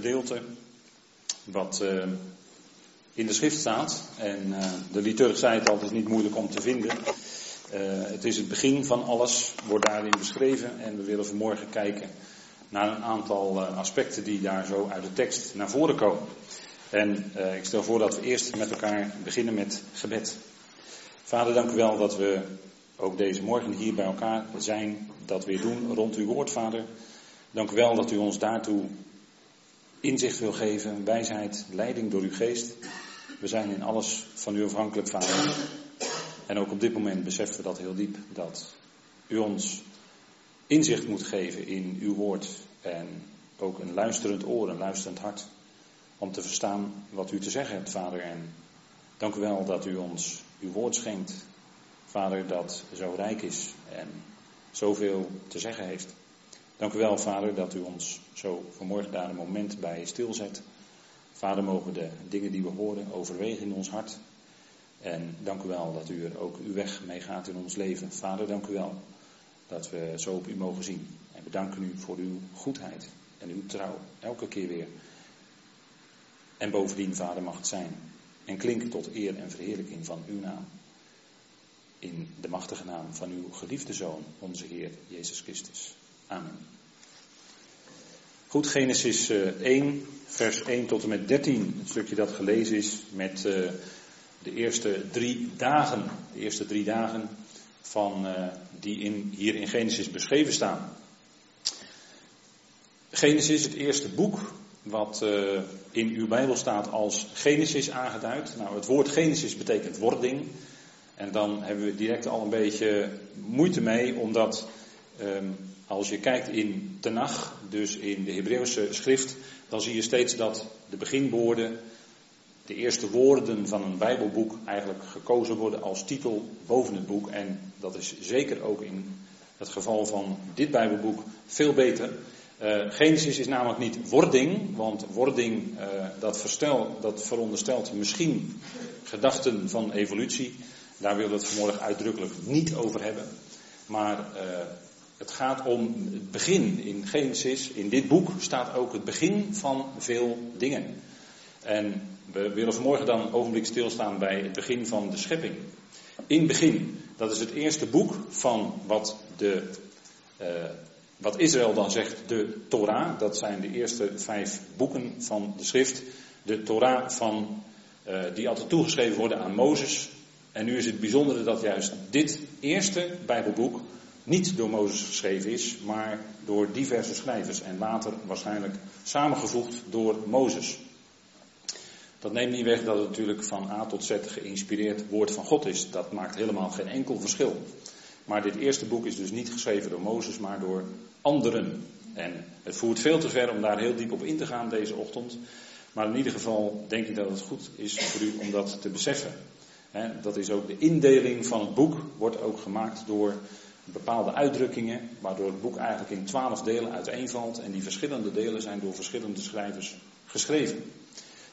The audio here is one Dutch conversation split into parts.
gedeelte wat uh, in de schrift staat. En uh, de liturg zei het altijd niet moeilijk om te vinden. Uh, het is het begin van alles, wordt daarin beschreven. En we willen vanmorgen kijken naar een aantal aspecten die daar zo uit de tekst naar voren komen. En ik stel voor dat we eerst met elkaar beginnen met gebed. Vader, dank u wel dat we ook deze morgen hier bij elkaar zijn, dat weer doen rond uw woord, Vader. Dank u wel dat u ons daartoe inzicht wil geven, wijsheid, leiding door uw geest. We zijn in alles van u afhankelijk, Vader. En ook op dit moment beseffen we dat heel diep, dat u ons inzicht moet geven in uw woord en ook een luisterend oor, een luisterend hart, om te verstaan wat u te zeggen hebt, Vader. En dank u wel dat u ons uw woord schenkt, Vader, dat zo rijk is en zoveel te zeggen heeft. Dank u wel, Vader, dat u ons zo vanmorgen daar een moment bij stilzet. Vader, mogen de dingen die we horen overwegen in ons hart. En dank u wel dat u er ook uw weg mee gaat in ons leven. Vader, dank u wel dat we zo op u mogen zien. En we danken u voor uw goedheid en uw trouw, elke keer weer. En bovendien, Vader, mag het zijn en klinken tot eer en verheerlijking van uw naam. In de machtige naam van uw geliefde Zoon, onze Heer Jezus Christus. Amen. Goed, Genesis 1, eh, vers 1 tot en met 13. Het stukje dat gelezen is met uh, de eerste drie dagen. De eerste drie dagen van, uh, die in, hier in Genesis beschreven staan. Genesis, het eerste boek wat in uw Bijbel staat als Genesis aangeduid. Nou, het woord Genesis betekent wording. En dan hebben we direct al een beetje moeite mee, omdat um, als je kijkt in Tenach, dus in de Hebreeuwse schrift, dan zie je steeds dat de beginwoorden, de eerste woorden van een Bijbelboek eigenlijk gekozen worden als titel boven het boek. En dat is zeker ook in het geval van dit Bijbelboek veel beter. Uh, Genesis is namelijk niet wording, want wording uh, dat, dat veronderstelt misschien gedachten van evolutie. Daar willen we het vanmorgen uitdrukkelijk niet over hebben. Maar uh, het gaat om het begin. In Genesis, in dit boek, staat ook het begin van veel dingen. En we willen vanmorgen dan een ogenblik stilstaan bij het begin van de schepping. In begin, dat is het eerste boek van wat, de, uh, wat Israël dan zegt, de Torah. Dat zijn de eerste vijf boeken van de schrift. De Torah van, uh, die altijd toegeschreven worden aan Mozes. En nu is het bijzondere dat juist dit eerste Bijbelboek niet door Mozes geschreven is, maar door diverse schrijvers en later waarschijnlijk samengevoegd door Mozes. Dat neemt niet weg dat het natuurlijk van A tot Z geïnspireerd woord van God is. Dat maakt helemaal geen enkel verschil. Maar dit eerste boek is dus niet geschreven door Mozes, maar door anderen. En het voert veel te ver om daar heel diep op in te gaan deze ochtend. Maar in ieder geval denk ik dat het goed is voor u om dat te beseffen. dat is ook de indeling van het boek, wordt ook gemaakt door bepaalde uitdrukkingen, waardoor het boek eigenlijk in twaalf delen uiteenvalt. En die verschillende delen zijn door verschillende schrijvers geschreven.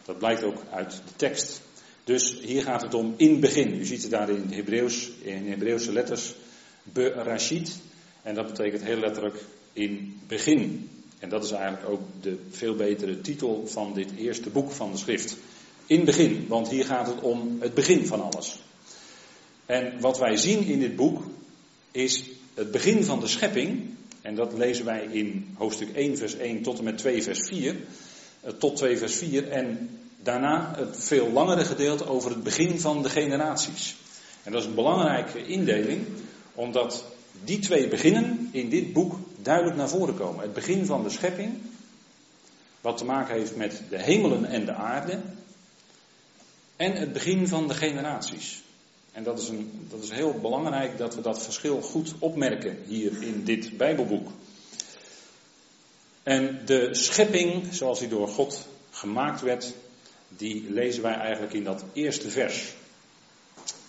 Dat blijkt ook uit de tekst. Dus hier gaat het om in begin. U ziet het daar in Hebreeuws, in Hebreeuwse letters, berashit. En dat betekent heel letterlijk in begin. En dat is eigenlijk ook de veel betere titel van dit eerste boek van de schrift. In begin, want hier gaat het om het begin van alles. En wat wij zien in dit boek is het begin van de schepping. En dat lezen wij in hoofdstuk 1, vers 1 tot en met 2, vers 4. Eh, tot 2, vers 4. En daarna het veel langere gedeelte over het begin van de generaties. En dat is een belangrijke indeling, omdat die twee beginnen in dit boek duidelijk naar voren komen. Het begin van de schepping, wat te maken heeft met de hemelen en de aarde. En het begin van de generaties. En dat is, een, dat is heel belangrijk dat we dat verschil goed opmerken hier in dit Bijbelboek. En de schepping, zoals die door God gemaakt werd, die lezen wij eigenlijk in dat eerste vers.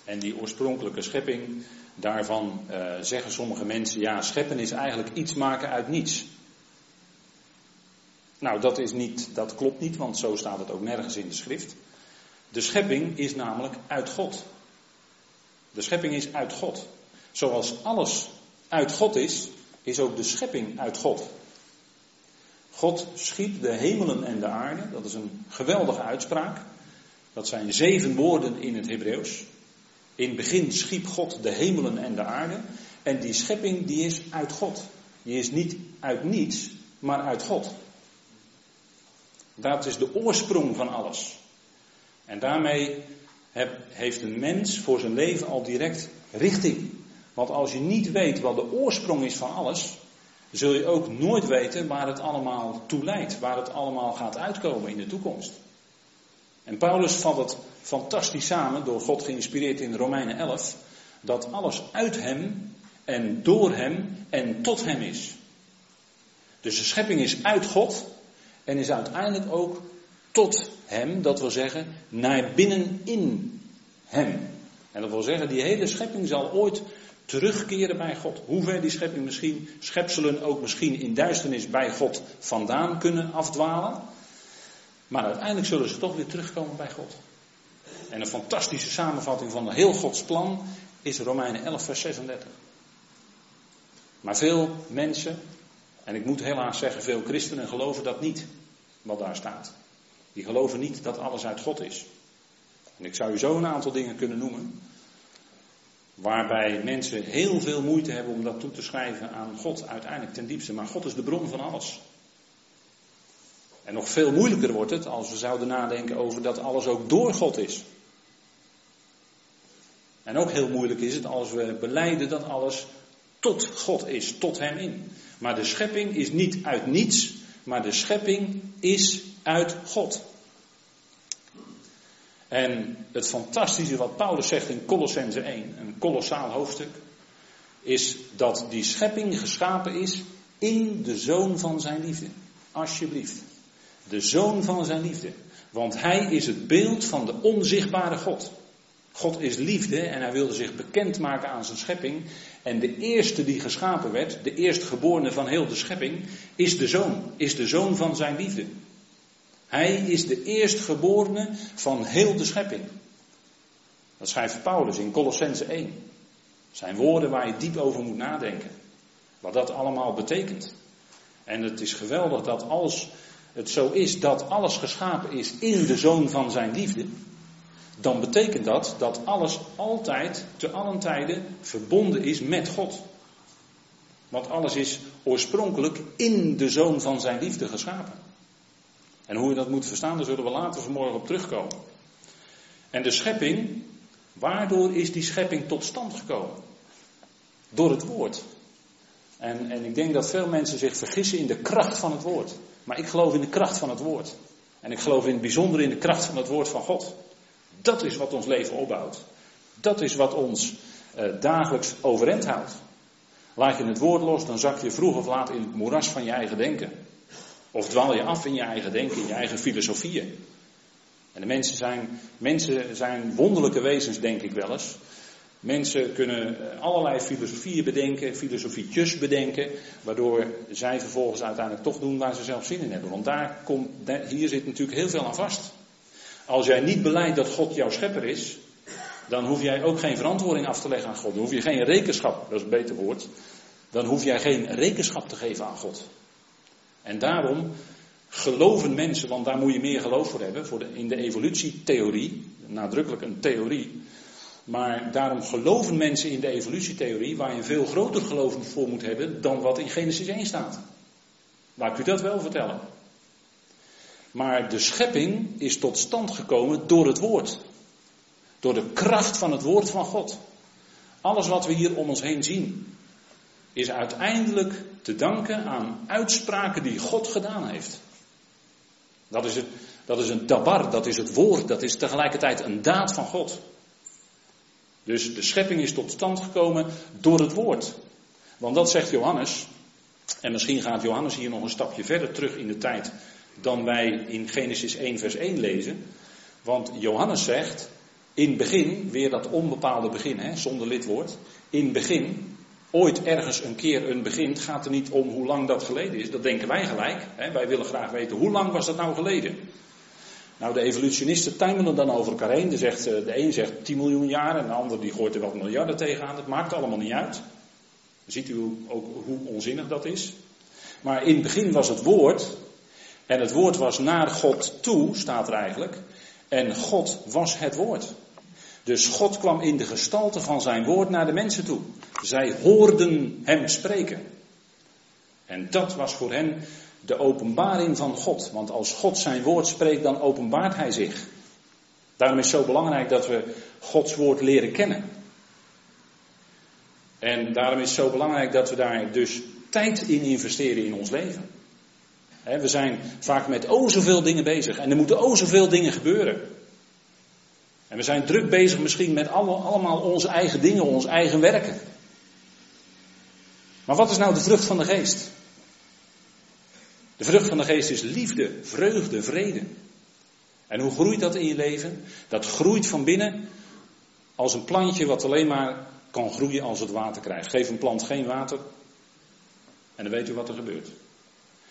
En die oorspronkelijke schepping, daarvan uh, zeggen sommige mensen, ja, scheppen is eigenlijk iets maken uit niets. Nou, dat, is niet, dat klopt niet, want zo staat het ook nergens in de schrift. De schepping is namelijk uit God. De schepping is uit God. Zoals alles uit God is, is ook de schepping uit God. God schiep de hemelen en de aarde. Dat is een geweldige uitspraak. Dat zijn zeven woorden in het Hebreeuws. In het begin schiep God de hemelen en de aarde. En die schepping die is uit God. Die is niet uit niets, maar uit God. Dat is de oorsprong van alles. En daarmee heeft een mens voor zijn leven al direct richting. Want als je niet weet wat de oorsprong is van alles, zul je ook nooit weten waar het allemaal toe leidt, waar het allemaal gaat uitkomen in de toekomst. En Paulus vat het fantastisch samen, door God geïnspireerd in Romeinen 11, dat alles uit hem en door hem en tot hem is. Dus de schepping is uit God en is uiteindelijk ook tot hem, dat wil zeggen, naar binnen in hem. En dat wil zeggen, die hele schepping zal ooit terugkeren bij God. Hoe ver die schepping misschien, schepselen ook misschien in duisternis bij God vandaan kunnen afdwalen. Maar uiteindelijk zullen ze toch weer terugkomen bij God. En een fantastische samenvatting van heel Gods plan is Romeinen 11, vers 36. Maar veel mensen, en ik moet helaas zeggen, veel christenen geloven dat niet, wat daar staat. Die geloven niet dat alles uit God is. En ik zou u zo een aantal dingen kunnen noemen. Waarbij mensen heel veel moeite hebben om dat toe te schrijven aan God uiteindelijk ten diepste. Maar God is de bron van alles. En nog veel moeilijker wordt het als we zouden nadenken over dat alles ook door God is. En ook heel moeilijk is het als we beleiden dat alles tot God is, tot Hem in. Maar de schepping is niet uit niets, maar de schepping is uit God. En het fantastische wat Paulus zegt in Colossense 1, een kolossaal hoofdstuk, is dat die schepping geschapen is in de zoon van zijn liefde. Alsjeblieft. De zoon van zijn liefde. Want hij is het beeld van de onzichtbare God. God is liefde en hij wilde zich bekendmaken aan zijn schepping. En de eerste die geschapen werd, de eerstgeborene van heel de schepping, is de zoon. Is de zoon van zijn liefde. Hij is de eerstgeborene van heel de schepping. Dat schrijft Paulus in Colossense 1. zijn woorden waar je diep over moet nadenken. Wat dat allemaal betekent. En het is geweldig dat als het zo is dat alles geschapen is in de zoon van zijn liefde, dan betekent dat dat alles altijd, te allen tijden, verbonden is met God. Want alles is oorspronkelijk in de zoon van zijn liefde geschapen. En hoe je dat moet verstaan, daar zullen we later vanmorgen op terugkomen. En de schepping, waardoor is die schepping tot stand gekomen? Door het woord. En, en ik denk dat veel mensen zich vergissen in de kracht van het woord. Maar ik geloof in de kracht van het woord. En ik geloof in het bijzonder in de kracht van het woord van God. Dat is wat ons leven opbouwt. Dat is wat ons uh, dagelijks overeind houdt. Laat je het woord los, dan zak je vroeg of laat in het moeras van je eigen denken. Of dwaal je af in je eigen denken, in je eigen filosofieën. En de mensen zijn, mensen zijn wonderlijke wezens, denk ik wel eens. Mensen kunnen eh, allerlei filosofieën bedenken, filosofietjes bedenken, waardoor zij vervolgens uiteindelijk toch doen waar ze zelf zin in hebben. Want daar komt, hier zit natuurlijk heel veel aan vast. Als jij niet beleidt dat God jouw schepper is, dan hoef jij ook geen verantwoording af te leggen aan God. Dan hoef je geen rekenschap, dat is een beter woord. Dan hoef jij geen rekenschap te geven aan God. En daarom geloven mensen, want daar moet je meer geloof voor hebben, voor in de evolutietheorie, nadrukkelijk een theorie. Maar daarom geloven mensen in de evolutietheorie, waar je een veel groter geloof voor moet hebben dan wat in Genesis 1 staat. Laat ik u dat wel vertellen. Maar de schepping is tot stand gekomen door het woord. Door de kracht van het woord van God. Alles wat we hier om ons heen zien, is uiteindelijk te danken aan uitspraken die God gedaan heeft. Dat is, het, dat is een dabar, dat is het woord, dat is tegelijkertijd een daad van God. Dus de schepping is tot stand gekomen door het woord. Want dat zegt Johannes, en misschien gaat Johannes hier nog een stapje verder terug in de tijd dan wij in Genesis 1 vers 1 lezen. Want Johannes zegt, in begin, weer dat onbepaalde begin, hè, zonder lidwoord. In begin ooit ergens een keer een begint, gaat er niet om hoe lang dat geleden is. Dat denken wij gelijk. Hè? Wij willen graag weten, hoe lang was dat nou geleden? Nou, de evolutionisten tuimelen dan over elkaar heen. De, zegt, eh, de een zegt 10 miljoen jaar en de ander die gooit er wat miljarden tegenaan. Het maakt allemaal niet uit. Ziet u ook hoe onzinnig dat is. Maar in het begin was het woord, En het woord was naar God toe, staat er eigenlijk. En God was het woord. Dus God kwam in de gestalte van zijn woord naar de mensen toe. Zij hoorden hem spreken. En dat was voor hen de openbaring van God. Want als God zijn woord spreekt, dan openbaart hij zich. Daarom is het zo belangrijk dat we Gods woord leren kennen. En daarom is het zo belangrijk dat we daar dus tijd in investeren in ons leven. We zijn vaak met o zoveel dingen bezig en er moeten o zoveel dingen gebeuren. We zijn druk bezig misschien met allemaal onze eigen dingen, ons eigen werken. Maar wat is nou de vrucht van de geest? De vrucht van de geest is liefde, vreugde, vrede. En hoe groeit dat in je leven? Dat groeit van binnen als een plantje wat alleen maar kan groeien als het water krijgt. Geef een plant geen water en dan weet u wat er gebeurt.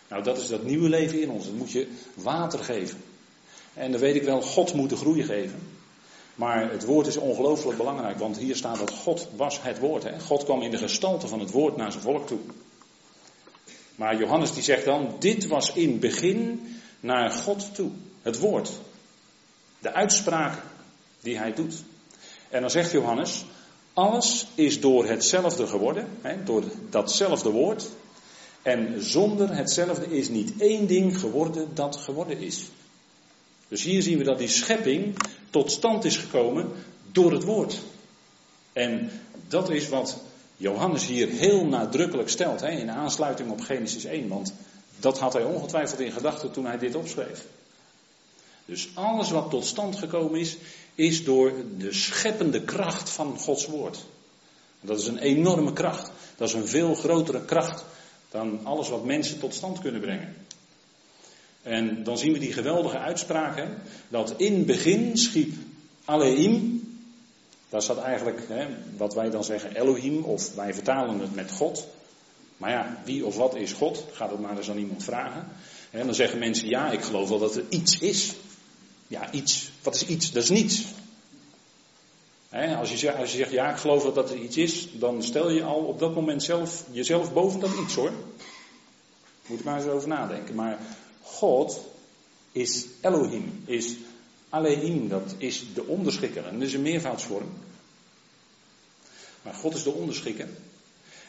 Nou, dat is dat nieuwe leven in ons. Dat moet je water geven. En dan weet ik wel, God moet de groei geven. Maar het woord is ongelooflijk belangrijk, want hier staat dat God was het woord. Hè? God kwam in de gestalte van het woord naar zijn volk toe. Maar Johannes die zegt dan, dit was in begin naar God toe. Het woord. De uitspraak die hij doet. En dan zegt Johannes, alles is door hetzelfde geworden, hè, door datzelfde woord. En zonder hetzelfde is niet één ding geworden dat geworden is. Dus hier zien we dat die schepping tot stand is gekomen door het woord. En dat is wat Johannes hier heel nadrukkelijk stelt hè, in aansluiting op Genesis 1. Want dat had hij ongetwijfeld in gedachten toen hij dit opschreef. Dus alles wat tot stand gekomen is, is door de scheppende kracht van Gods woord. Dat is een enorme kracht. Dat is een veel grotere kracht dan alles wat mensen tot stand kunnen brengen. En dan zien we die geweldige uitspraken, dat in begin schiep Aleim, daar staat eigenlijk hè, wat wij dan zeggen Elohim, of wij vertalen het met God. Maar ja, wie of wat is God? Gaat het maar eens aan iemand vragen. En dan zeggen mensen, ja, ik geloof wel dat er iets is. Ja, iets. Wat is iets? Dat is niets. als, je zegt, als je zegt, ja, ik geloof wel dat er iets is, dan stel je al op dat moment zelf, jezelf boven dat iets hoor. Moet ik maar eens over nadenken. Maar God is Elohim, is Aleim, dat is de onderschikker. En dat is een meervoudsvorm. Maar God is de onderschikker.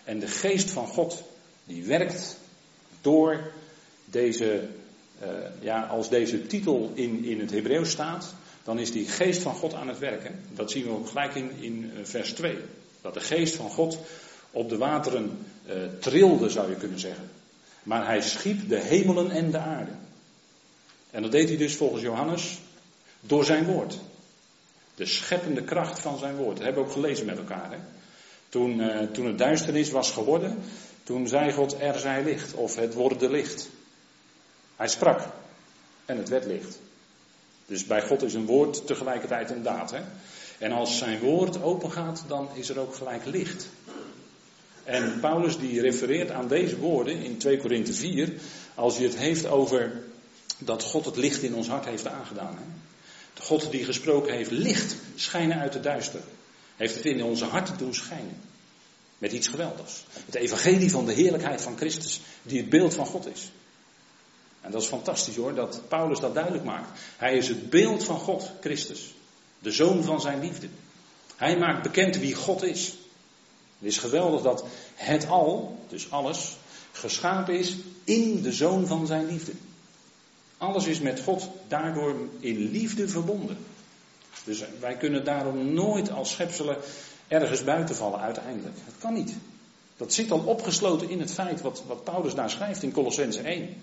En de geest van God, die werkt door deze, uh, ja, als deze titel in, in het Hebreeuws staat, dan is die geest van God aan het werken. Dat zien we ook gelijk in, in eh, vers 2. Dat de geest van God op de wateren uh, trilde, zou je kunnen zeggen. Maar hij schiep de hemelen en de aarde. En dat deed hij dus volgens Johannes door zijn woord. De scheppende kracht van zijn woord. Dat hebben we ook gelezen met elkaar. Hè? Toen, uh, toen het duisternis was geworden, toen zei God er zij licht. Of het worden licht. Hij sprak. En het werd licht. Dus bij God is een woord tegelijkertijd een daad. Hè? En als zijn woord open gaat, dan is er ook gelijk licht. En Paulus die refereert aan deze woorden in 2 Korinthe 4, als hij het heeft over dat God het licht in ons hart heeft aangedaan. Hè? De God die gesproken heeft, licht schijnen uit het duister. Heeft het in onze harten doen schijnen. Met iets geweldigs. Het evangelie van de heerlijkheid van Christus, die het beeld van God is. En dat is fantastisch hoor, dat Paulus dat duidelijk maakt. Hij is het beeld van God, Christus. De zoon van zijn liefde. Hij maakt bekend wie God is. Het is geweldig dat het al, dus alles, geschapen is in de zoon van zijn liefde. Alles is met God daardoor in liefde verbonden. Dus wij kunnen daarom nooit als schepselen ergens buiten vallen uiteindelijk. Het kan niet. Dat zit al opgesloten in het feit wat, Paulus daar schrijft in Colossense 1.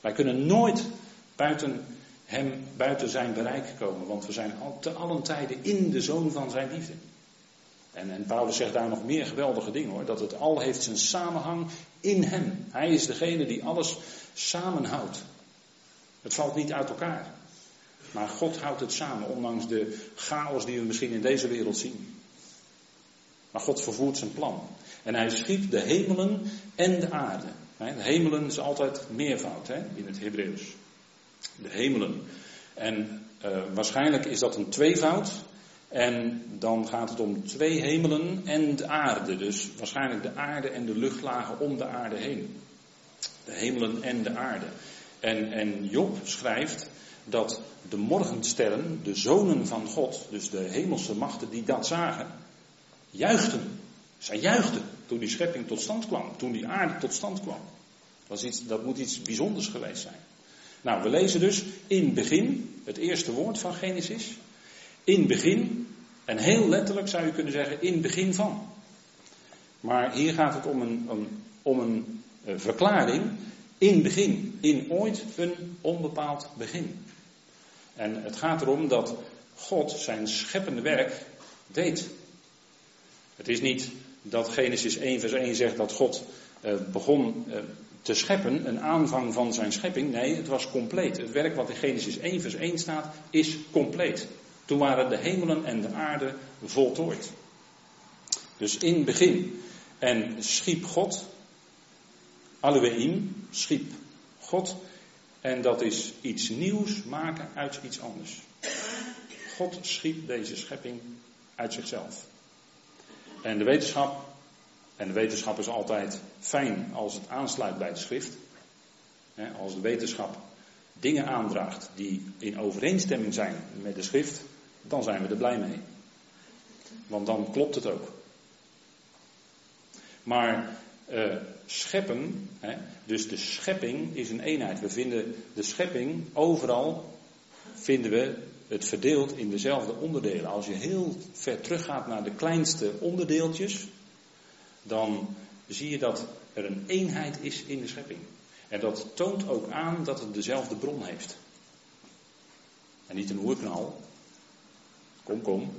Wij kunnen nooit buiten hem, buiten zijn bereik komen, want we zijn te allen tijden in de zoon van zijn liefde. En, Paulus zegt daar nog meer geweldige dingen hoor, dat het al heeft zijn samenhang in hem. Hij is degene die alles samenhoudt. Het valt niet uit elkaar. Maar God houdt het samen, ondanks de chaos die we misschien in deze wereld zien. Maar God vervoert zijn plan. En hij schiep de hemelen en de aarde. De hemelen is altijd meervoud hè, in het Hebreeuws. De hemelen. En uh, waarschijnlijk is dat een tweevoud. En dan gaat het om twee hemelen en de aarde. Dus waarschijnlijk de aarde en de luchtlagen om de aarde heen. De hemelen en de aarde. En, en Job schrijft dat de morgensterren, de zonen van God, dus de hemelse machten die dat zagen, juichten. Zij juichten toen die schepping tot stand kwam, toen die aarde tot stand kwam. Dat, iets, dat moet iets bijzonders geweest zijn. Nou, we lezen dus in begin, het eerste woord van Genesis. In begin, en heel letterlijk zou je kunnen zeggen, in begin van. Maar hier gaat het om een, om, een uh, verklaring. In begin, in ooit een onbepaald begin. En het gaat erom dat God zijn scheppende werk deed. Het is niet dat Genesis 1 vers 1 zegt dat God uh, begon uh, te scheppen, een aanvang van zijn schepping. Nee, het was compleet. Het werk wat in Genesis 1 vers 1 staat, is compleet. Toen waren de hemelen en de aarde voltooid. Dus in begin. En schiep God, Elohim, schiep God. En dat is iets nieuws maken uit iets anders. God schiep deze schepping uit zichzelf. En de wetenschap, en de wetenschap is altijd fijn als het aansluit bij de schrift. Als de wetenschap dingen aandraagt die in overeenstemming zijn met de schrift, dan zijn we er blij mee. Want dan klopt het ook. Maar uh, scheppen, hè, dus de schepping is een eenheid. We vinden de schepping overal, vinden we het verdeeld in dezelfde onderdelen. Als je heel ver teruggaat naar de kleinste onderdeeltjes, dan zie je dat er een eenheid is in de schepping. En dat toont ook aan dat het dezelfde bron heeft. En niet een oerknal. Kom, kom.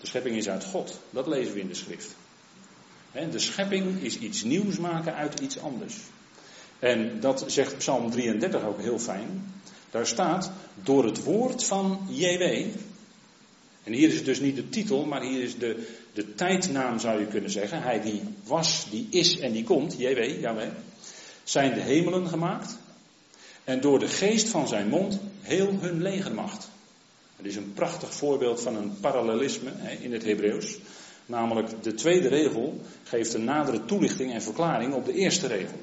De schepping is uit God. Dat lezen we in de schrift. De schepping is iets nieuws maken uit iets anders. En dat zegt Psalm 33 ook heel fijn. Daar staat, door het woord van JW. En hier is het dus niet de titel, maar hier is de, de tijdnaam zou je kunnen zeggen. Hij die was, die is en die komt, JW, Yahweh. Zijn de hemelen gemaakt. En door de geest van zijn mond heel hun legermacht. Het is een prachtig voorbeeld van een parallelisme in het Hebreeuws. Namelijk de tweede regel geeft een nadere toelichting en verklaring op de eerste regel.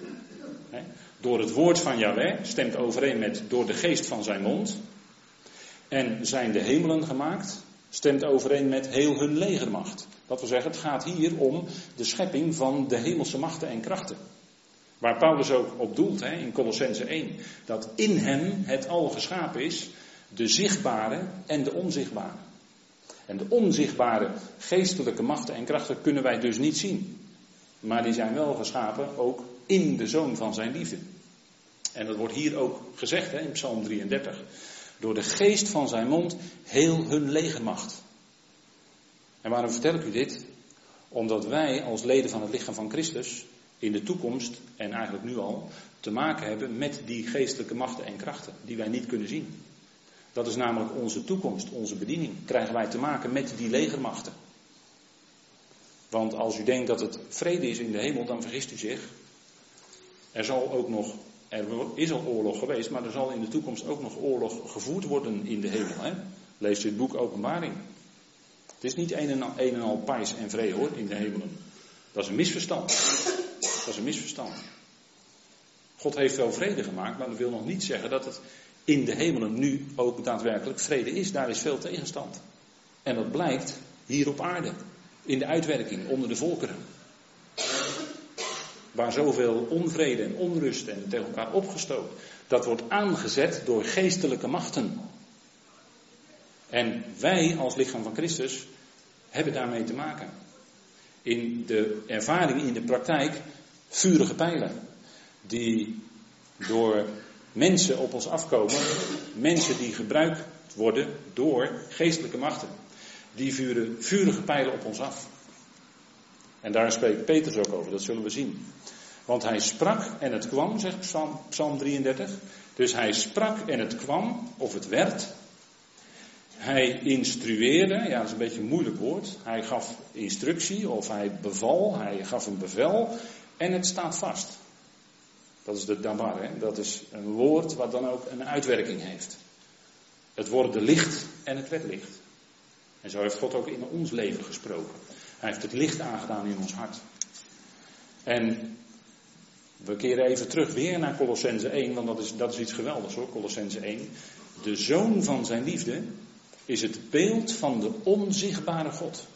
Door het woord van Yahweh stemt overeen met door de geest van zijn mond. En zijn de hemelen gemaakt, stemt overeen met heel hun legermacht. Dat wil zeggen, het gaat hier om de schepping van de hemelse machten en krachten. Waar Paulus ook op doelt hè, in Colossense 1. Dat in hem het al geschapen is, de zichtbare en de onzichtbare. En de onzichtbare geestelijke machten en krachten kunnen wij dus niet zien. Maar die zijn wel geschapen ook in de zoon van zijn liefde. En dat wordt hier ook gezegd hè, in Psalm 33. Door de geest van zijn mond heel hun legermacht. En waarom vertel ik u dit? Omdat wij als leden van het lichaam van Christus in de toekomst, en eigenlijk nu al, te maken hebben met die geestelijke machten en krachten die wij niet kunnen zien. Dat is namelijk onze toekomst, onze bediening. Krijgen wij te maken met die legermachten. Want als u denkt dat het vrede is in de hemel, dan vergist u zich. Er zal ook nog, er is al oorlog geweest, maar er zal in de toekomst ook nog oorlog gevoerd worden in de hemel. Hè? Lees u het boek Openbaring. Het is niet een en, al, een en al en vrede hoor, in de hemelen. Dat is een misverstand. Dat is een misverstand. God heeft wel vrede gemaakt, maar dat wil nog niet zeggen dat het in de hemelen nu ook daadwerkelijk vrede is. Daar is veel tegenstand. En dat blijkt hier op aarde, in de uitwerking, onder de volkeren. Waar zoveel onvrede en onrust en tegen elkaar opgestookt. Dat wordt aangezet door geestelijke machten. En wij als lichaam van Christus hebben daarmee te maken. In de ervaring, in de praktijk, vurige pijlen. Die door mensen op ons afkomen. Mensen die gebruikt worden door geestelijke machten. Die vuren vurige pijlen op ons af. En daar spreekt Petrus ook over, dat zullen we zien. Want hij sprak en het kwam, zegt Psalm, Psalm 33. Dus hij sprak en het kwam, of het werd. Hij instrueerde, ja dat is een beetje een moeilijk woord. Hij gaf instructie of hij beval, hij gaf een bevel en het staat vast. Dat is de damar, hè? dat is een woord wat dan ook een uitwerking heeft. Het wordt licht en het werd licht. En zo heeft God ook in ons leven gesproken. Hij heeft het licht aangedaan in ons hart. En We keren even terug weer naar Colossense 1, want dat is, dat is iets geweldigs hoor, Colossense 1. De zoon van zijn liefde is het beeld van de onzichtbare God.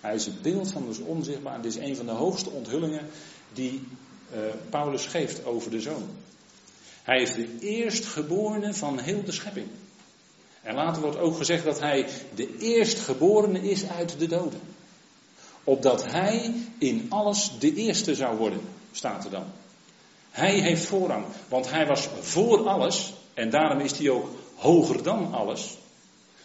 Hij is het beeld van de onzichtbare. Dit is een van de hoogste onthullingen die uh, Paulus geeft over de zoon. Hij is de eerstgeborene van heel de schepping. En later wordt ook gezegd dat hij de eerstgeborene is uit de doden. Opdat hij in alles de eerste zou worden, staat er dan. Hij heeft voorrang, want hij was voor alles en daarom is hij ook hoger dan alles.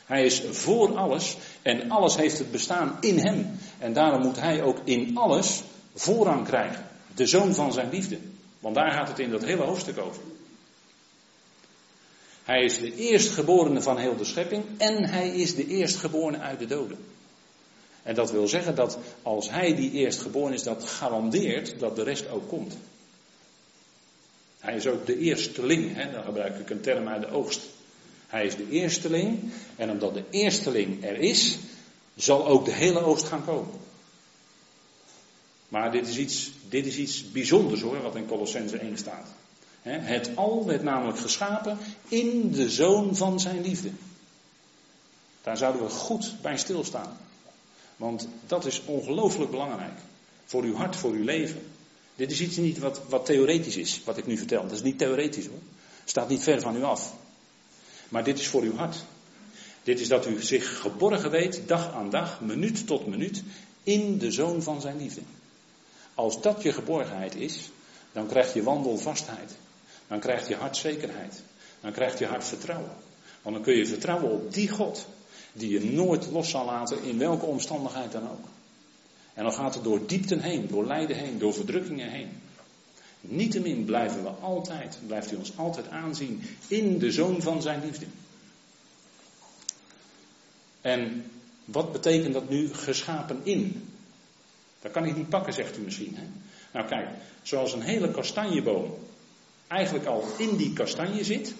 Hij is voor alles en alles heeft het bestaan in hem. En daarom moet hij ook in alles voorrang krijgen. De zoon van zijn liefde. Want daar gaat het in dat hele hoofdstuk over. Hij is de eerstgeborene van heel de schepping en hij is de eerstgeborene uit de doden. En dat wil zeggen dat als hij die eerstgeboren is, dat garandeert dat de rest ook komt. Hij is ook de eersteling, hè? dan gebruik ik een term uit de oogst. Hij is de eersteling en omdat de eersteling er is, zal ook de hele oogst gaan komen. Maar dit is iets, dit is iets bijzonders hoor, wat in Colossense 1 staat. Het al werd namelijk geschapen in de zoon van zijn liefde. Daar zouden we goed bij stilstaan. Want dat is ongelooflijk belangrijk. Voor uw hart, voor uw leven. Dit is iets niet wat, wat theoretisch is, wat ik nu vertel. Dat is niet theoretisch hoor. Staat niet ver van u af. Maar dit is voor uw hart. Dit is dat u zich geborgen weet, dag aan dag, minuut tot minuut, in de zoon van zijn liefde. Als dat je geborgenheid is, dan krijg je wandelvastheid. Dan krijgt je hart zekerheid. Dan krijgt je hart vertrouwen. Want dan kun je vertrouwen op die God. Die je nooit los zal laten in welke omstandigheid dan ook. En dan gaat het door diepten heen, door lijden heen, door verdrukkingen heen. Niettemin blijven we altijd, blijft hij ons altijd aanzien in de zoon van zijn liefde. En wat betekent dat nu geschapen in? Dat kan ik niet pakken, zegt u misschien. Hè? Nou kijk, zoals een hele kastanjeboom eigenlijk al in die kastanje zit.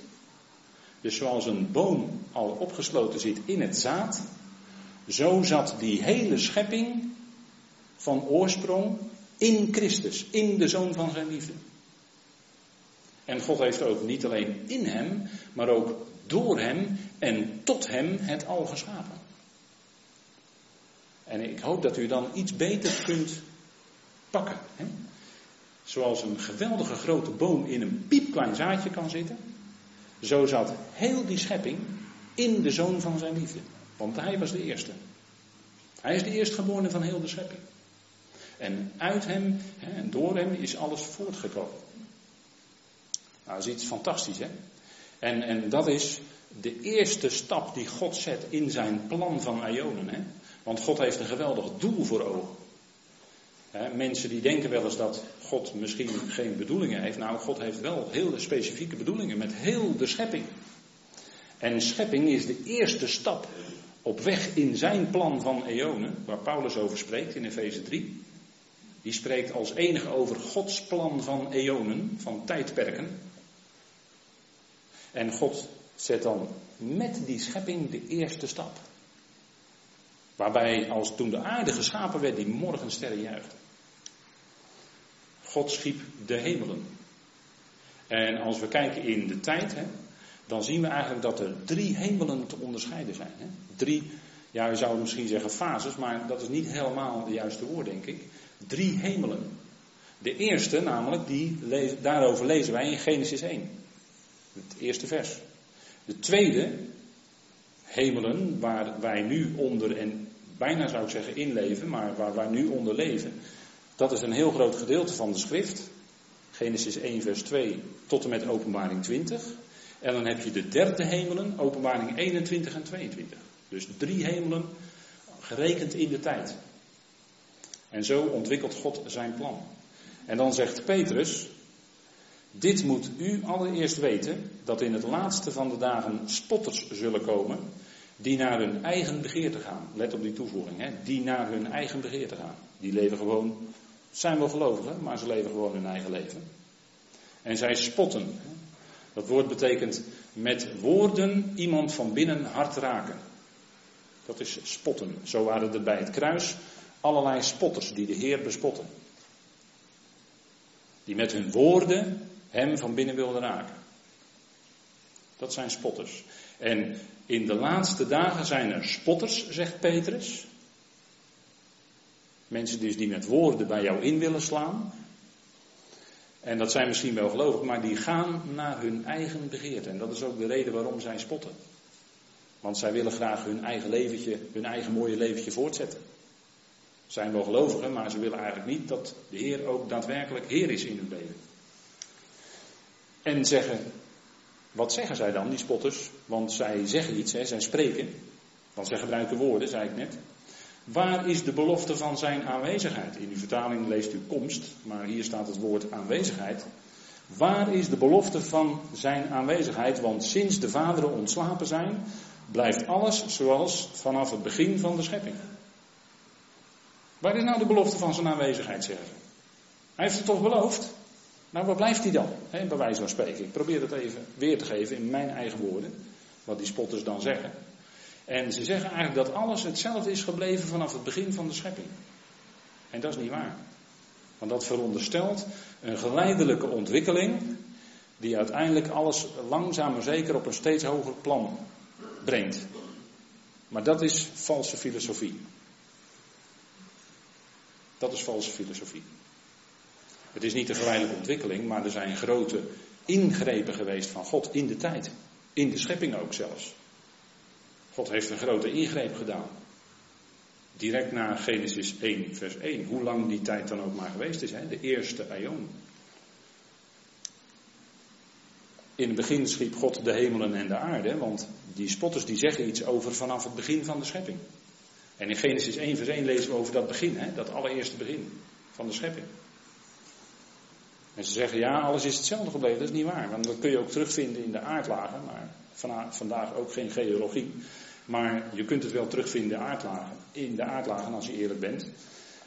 Dus zoals een boom al opgesloten zit in het zaad, zo zat die hele schepping van oorsprong in Christus, in de zoon van zijn liefde. En God heeft ook niet alleen in hem, maar ook door hem en tot hem het al geschapen. En ik hoop dat u dan iets beter kunt pakken. Hè? Zoals een geweldige grote boom in een piepklein zaadje kan zitten, zo zat heel die schepping in de zoon van zijn liefde. Want hij was de eerste. Hij is de eerstgeborene van heel de schepping. En uit hem en door hem is alles voortgekomen. Nou, dat is iets fantastisch, hè? En, en dat is de eerste stap die God zet in zijn plan van Ionen, hè? Want God heeft een geweldig doel voor ogen mensen die denken wel eens dat God misschien geen bedoelingen heeft. Nou, God heeft wel hele specifieke bedoelingen met heel de schepping. En schepping is de eerste stap op weg in zijn plan van eonen, waar Paulus over spreekt in Efeze 3. Die spreekt als enige over Gods plan van eonen, van tijdperken. En God zet dan met die schepping de eerste stap. Waarbij als toen de aarde geschapen werd, die morgensterren juichten. God schiep de hemelen. En als we kijken in de tijd, hè, dan zien we eigenlijk dat er drie hemelen te onderscheiden zijn. Hè. Drie, ja, je zou misschien zeggen fases, maar dat is niet helemaal de juiste woord, denk ik. Drie hemelen. De eerste, namelijk, die, daarover lezen wij in Genesis 1. Het eerste vers. De tweede, hemelen, waar wij nu onder, en bijna zou ik zeggen inleven, maar waar wij nu onder leven, dat is een heel groot gedeelte van de schrift. Genesis 1, vers 2 tot en met openbaring 20. En dan heb je de derde hemelen, openbaring 21 en 22. Dus drie hemelen gerekend in de tijd. En zo ontwikkelt God zijn plan. En dan zegt Petrus, dit moet u allereerst weten, dat in het laatste van de dagen spotters zullen komen, die naar hun eigen begeerte gaan. Let op die toevoeging, hè? die naar hun eigen begeerte gaan. Die leven gewoon zijn wel gelovigen, maar ze leven gewoon hun eigen leven. En zij spotten. Dat woord betekent met woorden iemand van binnen hard raken. Dat is spotten. Zo waren er bij het kruis allerlei spotters die de Heer bespotten. Die met hun woorden hem van binnen wilden raken. Dat zijn spotters. En in de laatste dagen zijn er spotters, zegt Petrus. Mensen dus die met woorden bij jou in willen slaan. En dat zijn misschien wel gelovig, maar die gaan naar hun eigen begeerte. En dat is ook de reden waarom zij spotten. Want zij willen graag hun eigen leventje, hun eigen mooie leventje voortzetten. Zijn wel gelovigen, maar ze willen eigenlijk niet dat de Heer ook daadwerkelijk Heer is in hun leven. En zeggen, wat zeggen zij dan, die spotters? Want zij zeggen iets, hè, zij spreken. Want zij gebruiken woorden, zei ik net. Waar is de belofte van zijn aanwezigheid? In uw vertaling leest u komst, maar hier staat het woord aanwezigheid. Waar is de belofte van zijn aanwezigheid? Want sinds de vaderen ontslapen zijn, blijft alles zoals vanaf het begin van de schepping. Waar is nou de belofte van zijn aanwezigheid, zeggen ze? Hij heeft het toch beloofd? Nou, waar blijft hij dan? He, bij wijze van spreken. Ik probeer het even weer te geven in mijn eigen woorden. Wat die spotters dan zeggen. En ze zeggen eigenlijk dat alles hetzelfde is gebleven vanaf het begin van de schepping. En dat is niet waar. Want dat veronderstelt een geleidelijke ontwikkeling. Die uiteindelijk alles langzaam maar zeker op een steeds hoger plan brengt. Maar dat is valse filosofie. Dat is valse filosofie. Het is niet een geleidelijke ontwikkeling, maar er zijn grote ingrepen geweest van God in de tijd. In de schepping ook zelfs. God heeft een grote ingreep gedaan. Direct na Genesis 1, vers 1. Hoe lang die tijd dan ook maar geweest is, hè? de eerste aion. In het begin schiep God de hemelen en de aarde, want die spotters die zeggen iets over vanaf het begin van de schepping. En in Genesis 1 vers 1 lezen we over dat begin, hè, dat allereerste begin van de schepping. En ze zeggen ja, alles is hetzelfde gebleven. Dat is niet waar, want dat kun je ook terugvinden in de aardlagen, maar vandaag ook geen geologie. Maar je kunt het wel terugvinden in de aardlagen, in de aardlagen als je eerlijk bent.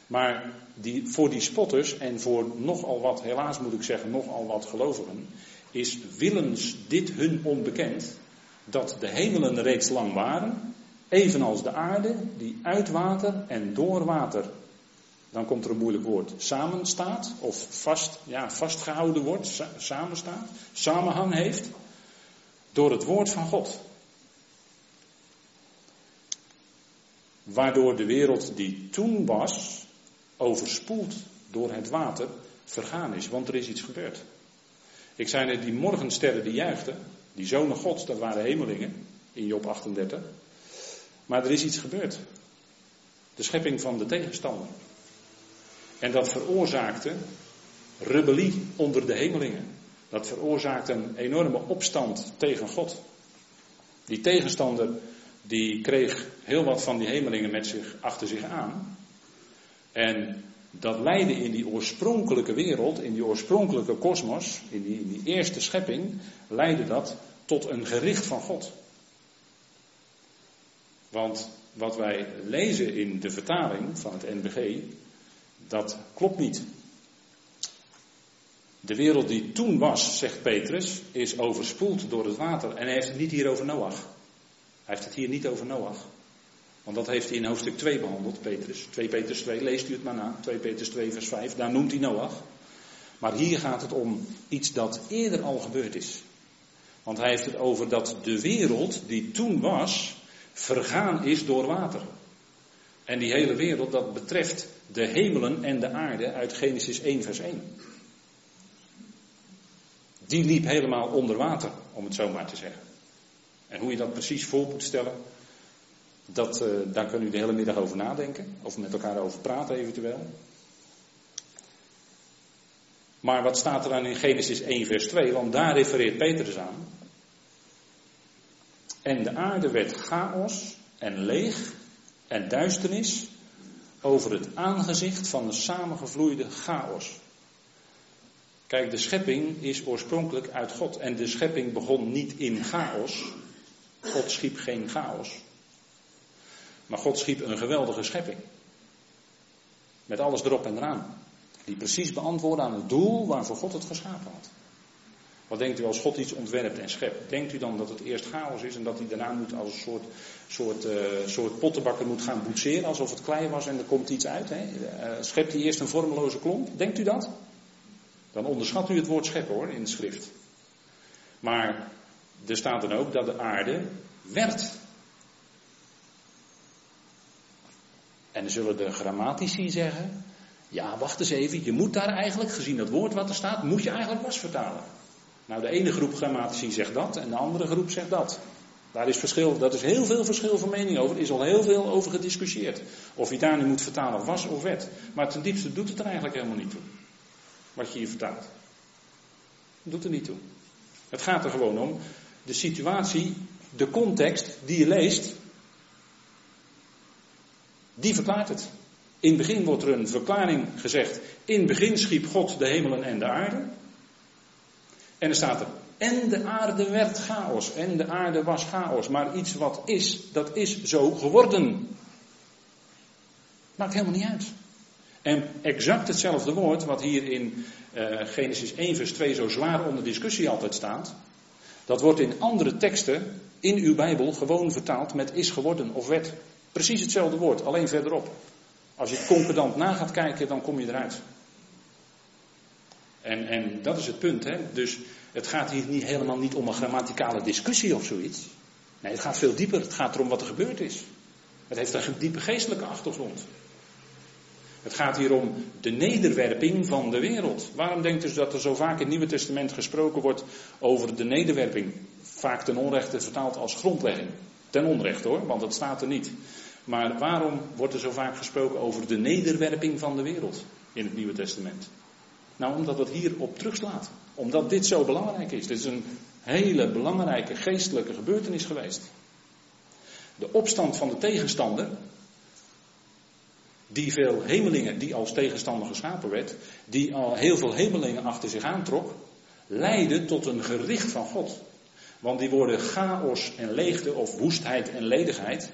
Maar die, voor die spotters en voor nogal wat, helaas moet ik zeggen, nogal wat gelovigen, is willens dit hun onbekend, dat de hemelen reeds lang waren, evenals de aarde die uit water en door water, dan komt er een moeilijk woord, samenstaat, of vast, ja, vastgehouden wordt, samenstaat, samenhang heeft, door het woord van God. Waardoor de wereld die toen was, overspoeld door het water, vergaan is, want er is iets gebeurd. Ik zei net, die morgensterren die juichten, die zonen gods, dat waren hemelingen, in Job 38. Maar er is iets gebeurd. De schepping van de tegenstander. En dat veroorzaakte rebellie onder de hemelingen. Dat veroorzaakte een enorme opstand tegen God. Die tegenstander die kreeg heel wat van die hemelingen met zich achter zich aan. En dat leidde in die oorspronkelijke wereld, in die oorspronkelijke kosmos, in in die eerste schepping, leidde dat tot een gericht van God. Want wat wij lezen in de vertaling van het NBG, dat klopt niet. De wereld die toen was, zegt Petrus, is overspoeld door het water. En hij heeft het niet hier over Noach. Hij heeft het hier niet over Noach. Want dat heeft hij in hoofdstuk 2 behandeld, Petrus. 2 Petrus 2, leest u het maar na. 2 Petrus 2, vers 5, daar noemt hij Noach. Maar hier gaat het om iets dat eerder al gebeurd is. Want hij heeft het over dat de wereld die toen was, vergaan is door water. En die hele wereld, dat betreft de hemelen en de aarde uit Genesis 1, vers 1. Die liep helemaal onder water, om het zo maar te zeggen. En hoe je dat precies voor moet stellen, dat, uh, daar kunnen u de hele middag over nadenken. Of met elkaar over praten eventueel. Maar wat staat er dan in Genesis 1 vers 2? Want daar refereert Petrus aan. En de aarde werd chaos en leeg en duisternis over het aangezicht van de samengevloeide chaos. Kijk, de schepping is oorspronkelijk uit God. En de schepping begon niet in chaos. God schiep geen chaos. Maar God schiep een geweldige schepping. Met alles erop en eraan. Die precies beantwoordde aan het doel waarvoor God het geschapen had. Wat denkt u als God iets ontwerpt en schept? Denkt u dan dat het eerst chaos is en dat hij daarna moet als een soort, soort, uh, soort pottenbakker moet gaan boetseren alsof het klei was en er komt iets uit? Hè? Uh, schept hij eerst een vormeloze klomp? Denkt u dat? Dan onderschat u het woord scheppen hoor, in de schrift. Maar er staat dan ook dat de aarde werd. En dan zullen de grammatici zeggen, ja wacht eens even, je moet daar eigenlijk, gezien dat woord wat er staat, moet je eigenlijk was vertalen. Nou, de ene groep grammatici zegt dat en de andere groep zegt dat. Daar is verschil, dat is heel veel verschil van mening over. Er is al heel veel over gediscussieerd. Of je daar nu moet vertalen was of werd. Maar ten diepste doet het er eigenlijk helemaal niet toe. Wat je hier vertaalt. doet er niet toe. Het gaat er gewoon om. De situatie, de context die je leest. Die verklaart het. In het begin wordt er een verklaring gezegd. In het begin schiep God de hemelen en de aarde. En er staat er en de aarde werd chaos. En de aarde was chaos. Maar iets wat is, dat is zo geworden. Maakt helemaal niet uit. En exact hetzelfde woord wat hier in uh, Genesis 1 vers 2 zo zwaar onder discussie altijd staat. Dat wordt in andere teksten in uw Bijbel gewoon vertaald met is geworden of werd. Precies hetzelfde woord, alleen verderop. Als je concordant na gaat kijken, dan kom je eruit. En, en dat is het punt. Hè? Dus het gaat hier niet, helemaal niet om een grammaticale discussie of zoiets. Nee, het gaat veel dieper. Het gaat erom wat er gebeurd is. Het heeft een diepe geestelijke achtergrond. Het gaat hier om de nederwerping van de wereld. Waarom denkt u dat er zo vaak in het Nieuwe Testament gesproken wordt over de nederwerping? Vaak ten onrechte vertaald als grondlegging. Ten onrechte hoor, want dat staat er niet. Maar waarom wordt er zo vaak gesproken over de nederwerping van de wereld in het Nieuwe Testament? Nou, omdat het hierop terugslaat. Omdat dit zo belangrijk is. Dit is een hele belangrijke geestelijke gebeurtenis geweest. De opstand van de tegenstander, die veel hemelingen, die als tegenstander geschapen werd, die al heel veel hemelingen achter zich aantrok, leidde tot een gericht van God. Want die worden chaos en leegte of woestheid en ledigheid,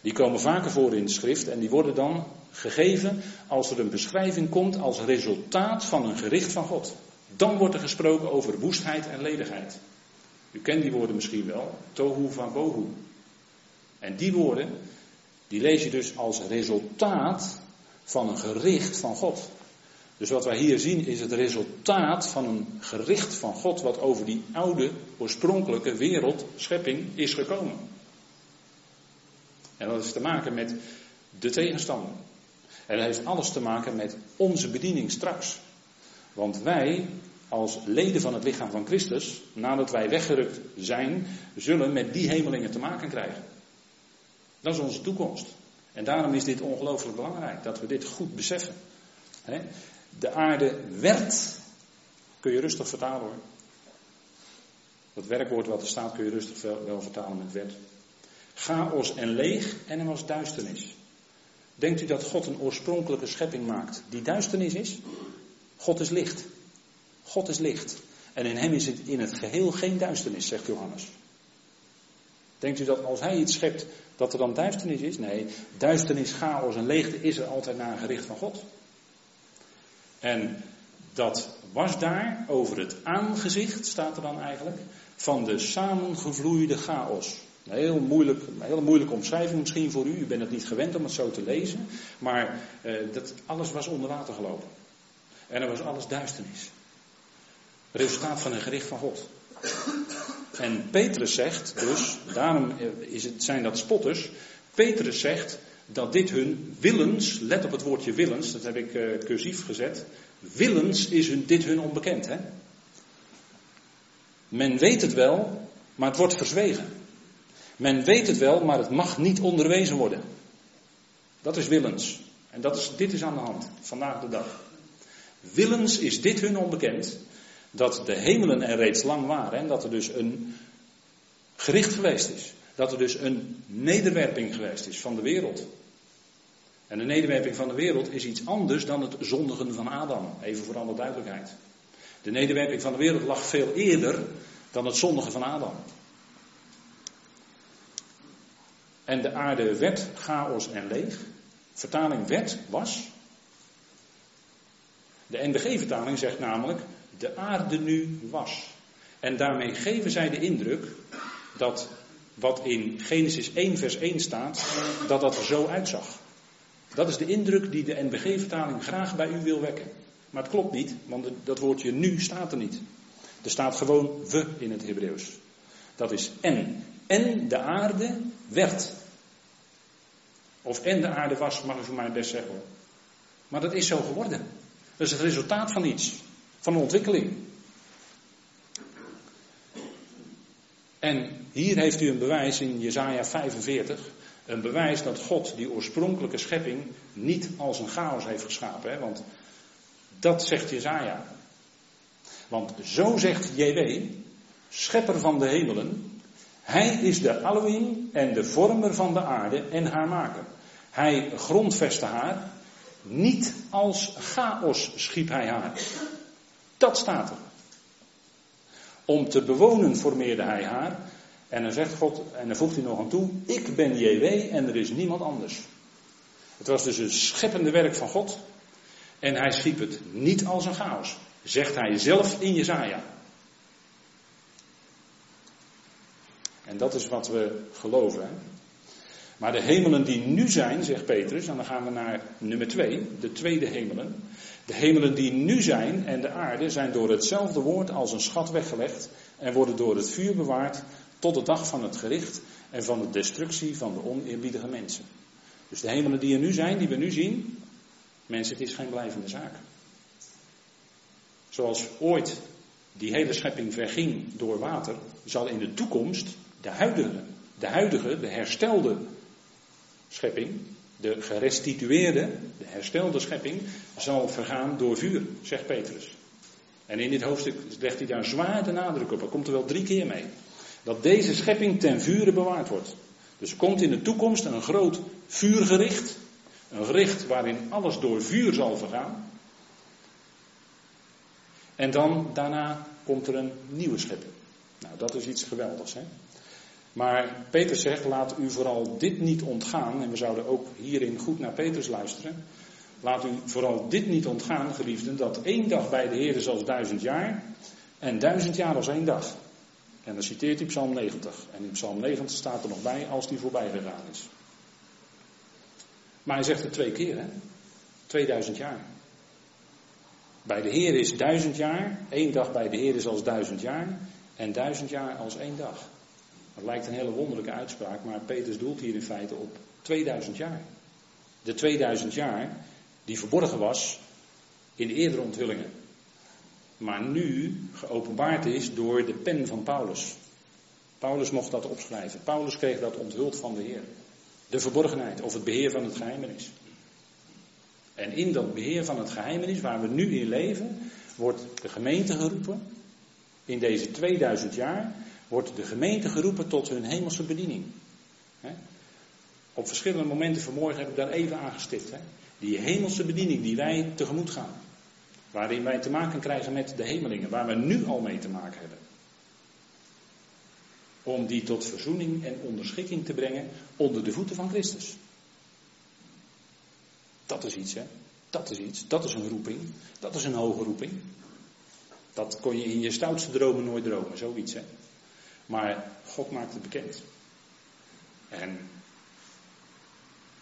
die komen vaker voor in de schrift en die worden dan gegeven als er een beschrijving komt als resultaat van een gericht van God. Dan wordt er gesproken over woestheid en ledigheid. U kent die woorden misschien wel, tohu van bohu. En die woorden, die lees je dus als resultaat van een gericht van God. Dus wat wij hier zien is het resultaat van een gericht van God wat over die oude, oorspronkelijke wereld, schepping, is gekomen. En dat is te maken met de tegenstander. En dat heeft alles te maken met onze bediening straks. Want wij, als leden van het lichaam van Christus, nadat wij weggerukt zijn, zullen met die hemelingen te maken krijgen. Dat is onze toekomst. En daarom is dit ongelooflijk belangrijk, dat we dit goed beseffen. De aarde werd, kun je rustig vertalen hoor. Dat werkwoord wat er staat kun je rustig wel vertalen met werd chaos en leeg en er was duisternis. Denkt u dat God een oorspronkelijke schepping maakt die duisternis is? God is licht. God is licht. En in hem is het in het geheel geen duisternis, zegt Johannes. Denkt u dat als hij iets schept, dat er dan duisternis is? Nee, duisternis, chaos en leegte is er altijd naar een gericht van God. En dat was daar over het aangezicht, staat er dan eigenlijk, van de samengevloeide chaos. Een heel moeilijk, een hele moeilijke omschrijving misschien voor u. U bent het niet gewend om het zo te lezen. Maar eh, dat, alles was onder water gelopen. En er was alles duisternis. Resultaat van een gericht van God. En Petrus zegt dus, daarom is het, zijn dat spotters. Petrus zegt dat dit hun willens, let op het woordje willens, dat heb ik uh, cursief gezet. Willens is hun, dit hun onbekend. Hè? Men weet het wel, maar het wordt verzwegen. Men weet het wel, maar het mag niet onderwezen worden. Dat is willens. En dat is, dit is aan de hand, vandaag de dag. Willens is dit hun onbekend, dat de hemelen er reeds lang waren en dat er dus een gericht geweest is. Dat er dus een nederwerping geweest is van de wereld. En de nederwerping van de wereld is iets anders dan het zondigen van Adam. Even voor alle duidelijkheid. De nederwerping van de wereld lag veel eerder dan het zondigen van Adam. En de aarde werd chaos en leeg. Vertaling werd was. De NBG-vertaling zegt namelijk de aarde nu was. En daarmee geven zij de indruk dat wat in Genesis 1 vers 1 staat, dat dat er zo uitzag. Dat is de indruk die de NBG-vertaling graag bij u wil wekken. Maar het klopt niet, want dat woordje nu staat er niet. Er staat gewoon we in het Hebreeuws. Dat is en. En de aarde werd. Of en de aarde was, mag u voor mij best zeggen hoor. Maar dat is zo geworden. Dat is het resultaat van iets. Van een ontwikkeling. En hier heeft u een bewijs in Jesaja 45. Een bewijs dat God die oorspronkelijke schepping niet als een chaos heeft geschapen. Hè? Want dat zegt Jezaja. Want zo zegt JW, schepper van de hemelen, hij is de Elohim en de vormer van de aarde en haar maker. Hij grondvestte haar, niet als chaos schiep hij haar. Dat staat er. Om te bewonen formeerde hij haar. En dan zegt God, en dan voegt hij nog aan toe, ik ben JW en er is niemand anders. Het was dus een scheppende werk van God. En hij schiep het niet als een chaos. Zegt hij zelf in Jezaja. En dat is wat we geloven. Hè? Maar de hemelen die nu zijn, zegt Petrus, en dan gaan we naar nummer twee, de tweede hemelen. De hemelen die nu zijn en de aarde zijn door hetzelfde woord als een schat weggelegd en worden door het vuur bewaard tot de dag van het gericht en van de destructie van de oneerbiedige mensen. Dus de hemelen die er nu zijn, die we nu zien, mensen, het is geen blijvende zaak. Zoals ooit die hele schepping verging door water, zal in de toekomst de huidige, de huidige, de herstelde schepping, de gerestitueerde, de herstelde schepping, zal vergaan door vuur, zegt Petrus. En in dit hoofdstuk legt hij daar zwaar de nadruk op. Hij komt er wel drie keer mee. Dat deze schepping ten vure bewaard wordt. Dus er komt in de toekomst een groot vuurgericht. Een gericht waarin alles door vuur zal vergaan. En dan daarna komt er een nieuwe schepping. Nou, dat is iets geweldigs. Hè? Maar Petrus zegt, laat u vooral dit niet ontgaan. En we zouden ook hierin goed naar Petrus luisteren. Laat u vooral dit niet ontgaan, geliefden, dat één dag bij de Heer is als duizend jaar. En duizend jaar als één dag. En dan citeert hij Psalm 90. En in Psalm 90 staat er nog bij als die voorbij gegaan is. Maar hij zegt het twee keer, hè? 2000 jaar. Bij de Heer is duizend jaar. één dag bij de Heer is als duizend jaar. En duizend jaar als één dag. Dat lijkt een hele wonderlijke uitspraak, maar Petrus doelt hier in feite op 2000 jaar. De 2000 jaar die verborgen was in de eerdere onthullingen. Maar nu geopenbaard is door de pen van Paulus. Paulus mocht dat opschrijven. Paulus kreeg dat onthuld van de Heer. De verborgenheid of het beheer van het geheimenis. En in dat beheer van het geheimenis waar we nu in leven, wordt de gemeente geroepen in deze 2000 jaar wordt de gemeente geroepen tot hun hemelse bediening. Op verschillende momenten vanmorgen heb ik daar even aangestipt. Die hemelse bediening die wij tegemoet gaan. Waarin wij te maken krijgen met de hemelingen, waar we nu al mee te maken hebben. Om die tot verzoening en onderschikking te brengen onder de voeten van Christus. Dat is iets, hè? Dat is iets. Dat is een roeping. Dat is een hoge roeping. Dat kon je in je stoutste dromen nooit dromen, zoiets, hè? Maar God maakt het bekend. En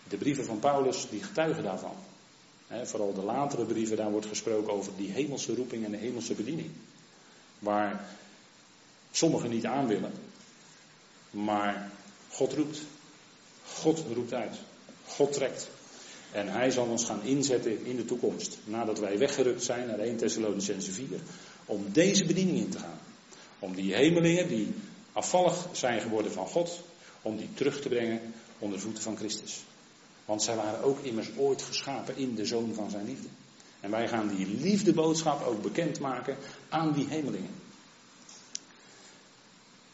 de brieven van Paulus, die getuigen daarvan. vooral de latere brieven, daar wordt gesproken over die hemelse roeping en de hemelse bediening. Waar sommigen niet aan willen. Maar God roept. God roept uit. God trekt. En hij zal ons gaan inzetten in de toekomst. Nadat wij weggerukt zijn naar 1 Thessalonicense 4. Om deze bediening in te gaan. Om die hemelingen die afvallig zijn geworden van God, om die terug te brengen onder de voeten van Christus. Want zij waren ook immers ooit geschapen in de zoon van zijn liefde. En wij gaan die liefdeboodschap ook bekendmaken aan die hemelingen.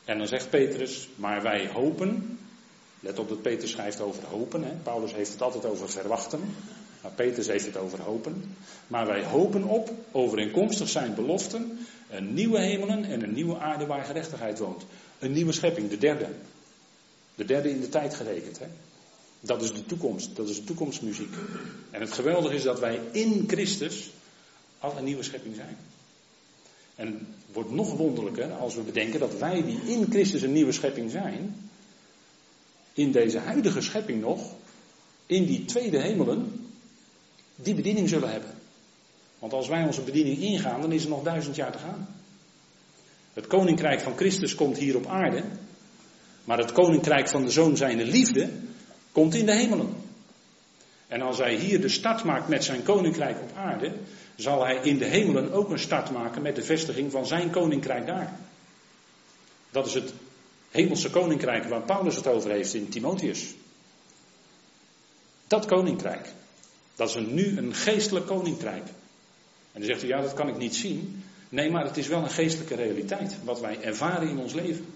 En dan zegt Petrus, maar wij hopen, let op dat Petrus schrijft over hopen, hè? Paulus heeft het altijd over verwachten, maar Petrus heeft het over hopen. Maar wij hopen op, overeenkomstig zijn beloften, een nieuwe hemelen en een nieuwe aarde waar gerechtigheid woont. Een nieuwe schepping, de derde. De derde in de tijd gerekend. Hè? Dat is de toekomst, dat is de toekomstmuziek. En het geweldige is dat wij in Christus al een nieuwe schepping zijn. En het wordt nog wonderlijker als we bedenken dat wij die in Christus een nieuwe schepping zijn, in deze huidige schepping nog, in die tweede hemelen, die bediening zullen hebben. Want als wij onze bediening ingaan, dan is er nog duizend jaar te gaan. Het koninkrijk van Christus komt hier op aarde. Maar het koninkrijk van de zoon zijnde liefde komt in de hemelen. En als hij hier de start maakt met zijn koninkrijk op aarde, zal hij in de hemelen ook een start maken met de vestiging van zijn koninkrijk daar. Dat is het hemelse koninkrijk waar Paulus het over heeft in Timotheus. Dat koninkrijk. Dat is nu een geestelijk koninkrijk. En dan zegt u, ja, dat kan ik niet zien. Nee, maar het is wel een geestelijke realiteit, wat wij ervaren in ons leven.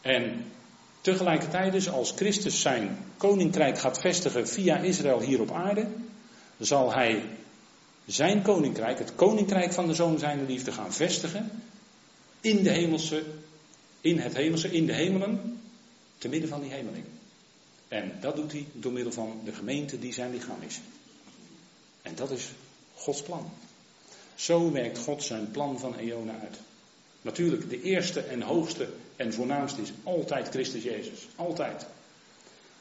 En tegelijkertijd dus, als Christus zijn koninkrijk gaat vestigen via Israël hier op aarde, zal hij zijn koninkrijk, het koninkrijk van de zoon zijn liefde gaan vestigen in de hemelse, in het hemelse, in de hemelen, te midden van die hemeling. En dat doet hij door middel van de gemeente die zijn lichaam is. En dat is Gods plan. Zo werkt God zijn plan van eonen uit. Natuurlijk, de eerste en hoogste en voornaamste is altijd Christus Jezus. Altijd.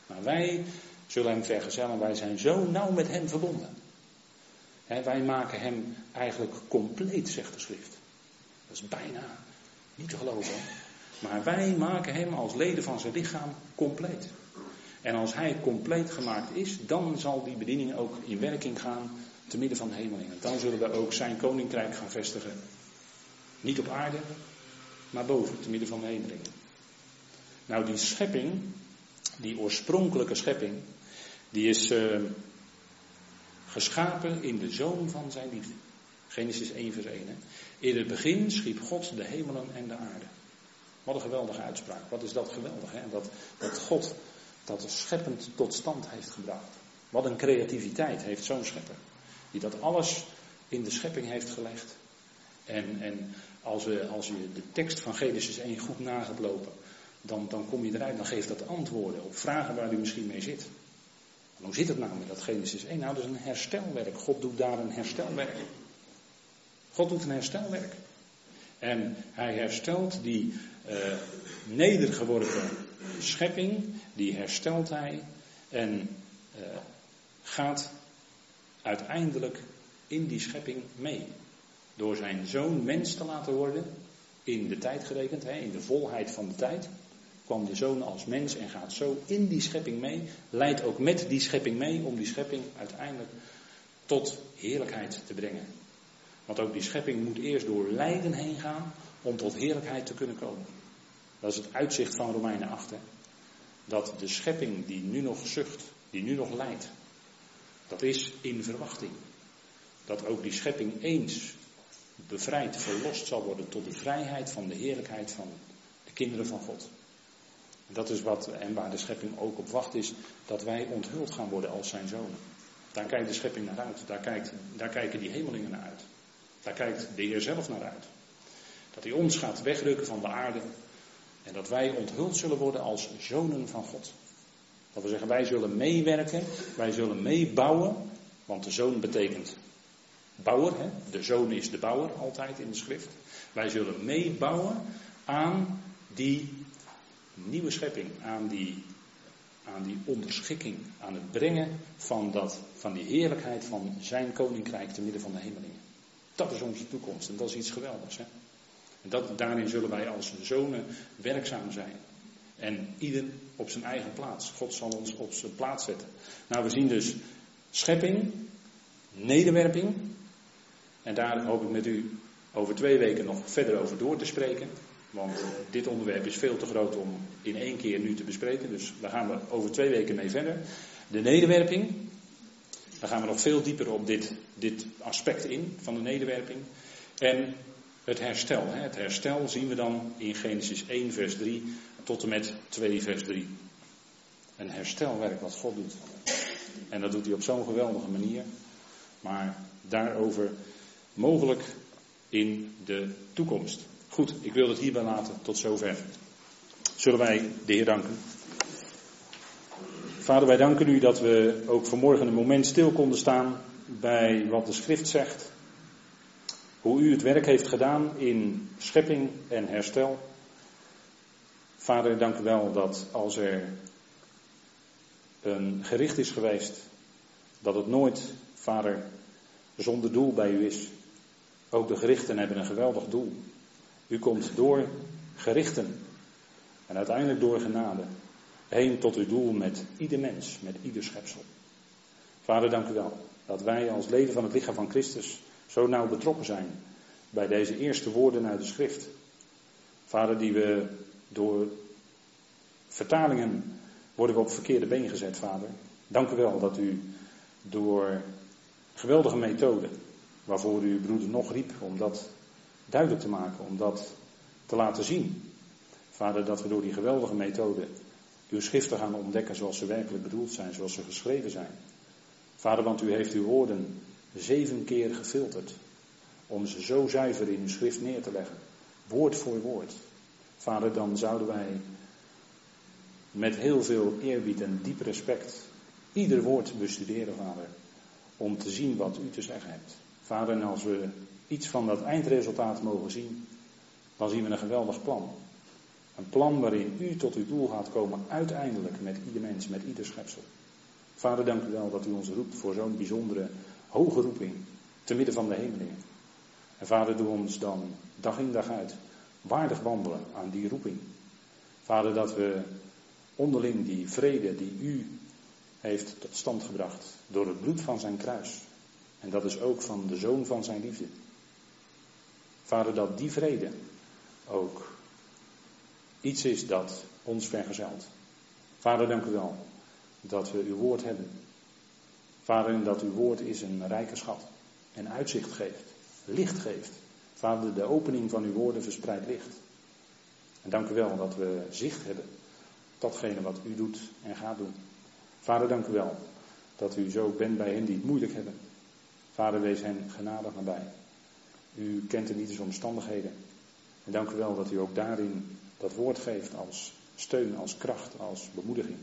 Maar wij zullen hem vergezellen. Wij zijn zo nauw met hem verbonden. wij maken hem eigenlijk compleet, zegt de schrift. Dat is bijna niet te geloven. Maar wij maken hem als leden van zijn lichaam compleet. En als hij compleet gemaakt is, dan zal die bediening ook in werking gaan te midden van de hemelingen. Dan zullen we ook zijn koninkrijk gaan vestigen. Niet op aarde, maar boven, te midden van de hemelingen. Nou, die schepping, die oorspronkelijke schepping, die is uh, geschapen in de zoon van zijn liefde. Genesis 1 vers 1. Hè? In het begin schiep God de hemelen en de aarde. Wat een geweldige uitspraak. Wat is dat geweldig, hè? Dat, dat God dat scheppend tot stand heeft gebracht. Wat een creativiteit heeft zo'n schepper. Die dat alles in de schepping heeft gelegd. En, en als, we, als je de tekst van Genesis 1 goed na gaat lopen, dan, dan kom je eruit, dan geeft dat antwoorden op vragen waar u misschien mee zit. En hoe zit het nou met dat Genesis 1? Nou, dat is een herstelwerk. God doet daar een herstelwerk. God doet een herstelwerk. En hij herstelt die uh, nedergeworpen schepping, die herstelt hij en uh, gaat uiteindelijk in die schepping mee. Door zijn zoon mens te laten worden, in de tijd gerekend, hè, in de volheid van de tijd, kwam de zoon als mens en gaat zo in die schepping mee, leidt ook met die schepping mee om die schepping uiteindelijk tot heerlijkheid te brengen. Want ook die schepping moet eerst door lijden heen gaan om tot heerlijkheid te kunnen komen. Dat is het uitzicht van Romeinen 8. Hè? Dat de schepping die nu nog zucht, die nu nog lijdt, dat is in verwachting. Dat ook die schepping eens bevrijd, verlost zal worden tot de vrijheid van de heerlijkheid van de kinderen van God. Dat is wat, en waar de schepping ook op wacht is, dat wij onthuld gaan worden als zijn zonen. Daar kijkt de schepping naar uit. Daar, kijkt, daar kijken die hemelingen naar uit. Daar kijkt de Heer zelf naar uit. Dat hij ons gaat wegrukken van de aarde. En dat wij onthuld zullen worden als zonen van God. Dat we zeggen, wij zullen meewerken, wij zullen meebouwen. Want de zoon betekent bouwer. Hè? De zoon is de bouwer altijd in de schrift. Wij zullen meebouwen aan die nieuwe schepping, aan die, aan die onderschikking, aan het brengen van, dat, van die heerlijkheid van zijn koninkrijk te midden van de hemelingen. Dat is onze toekomst en dat is iets geweldigs. Hè? En dat, daarin zullen wij als zonen werkzaam zijn. En ieder op zijn eigen plaats. God zal ons op zijn plaats zetten. Nou, we zien dus schepping, nederwerping. En daar hoop ik met u over twee weken nog verder over door te spreken. Want dit onderwerp is veel te groot om in één keer nu te bespreken. Dus daar gaan we over twee weken mee verder. De nederwerping. Daar gaan we nog veel dieper op dit, dit aspect in van de nederwerping. En het herstel. Het herstel zien we dan in Genesis 1, vers 3 tot en met 2, vers 3. Een herstelwerk wat God doet. En dat doet hij op zo'n geweldige manier. Maar daarover mogelijk in de toekomst. Goed, ik wil het hierbij laten. Tot zover. Zullen wij de Heer danken. Vader, wij danken u dat we ook vanmorgen een moment stil konden staan bij wat de schrift zegt. Hoe u het werk heeft gedaan in schepping en herstel. Vader, dank u wel dat als er een gericht is geweest, dat het nooit, Vader, zonder doel bij u is. Ook de gerichten hebben een geweldig doel. U komt door gerichten en uiteindelijk door genade heen tot uw doel met ieder mens, met ieder schepsel. Vader, dank u wel dat wij als leden van het lichaam van Christus zo nauw betrokken zijn bij deze eerste woorden uit de schrift. Vader, die we door vertalingen worden we op verkeerde been gezet, vader. Dank u wel dat u door geweldige methoden, waarvoor u uw broeder nog riep, om dat duidelijk te maken, om dat te laten zien. Vader, dat we door die geweldige methode uw schriften gaan ontdekken zoals ze werkelijk bedoeld zijn, zoals ze geschreven zijn. Vader, want u heeft uw woorden zeven keer gefilterd om ze zo zuiver in uw schrift neer te leggen, woord voor woord. Vader, dan zouden wij met heel veel eerbied en diep respect ieder woord bestuderen, Vader, om te zien wat u te zeggen hebt. Vader, en als we iets van dat eindresultaat mogen zien, dan zien we een geweldig plan. Een plan waarin u tot uw doel gaat komen, uiteindelijk met ieder mens, met ieder schepsel. Vader, dank u wel dat u ons roept voor zo'n bijzondere hoge roeping, te midden van de hemelingen. En vader, doe ons dan dag in dag uit waardig wandelen aan die roeping. Vader, dat we onderling die vrede die u heeft tot stand gebracht door het bloed van zijn kruis. En dat is ook van de zoon van zijn liefde. Vader, dat die vrede ook iets is dat ons vergezelt. Vader, dank u wel dat we uw woord hebben. Vader, dat uw woord is een rijke schat en uitzicht geeft, licht geeft. Vader, de opening van uw woorden verspreidt licht. En dank u wel dat we zicht hebben datgene wat u doet en gaat doen. Vader, dank u wel dat u zo bent bij hen die het moeilijk hebben. Vader, wees hen genadig nabij. U kent de niet omstandigheden. En dank u wel dat u ook daarin dat woord geeft als steun, als kracht, als bemoediging.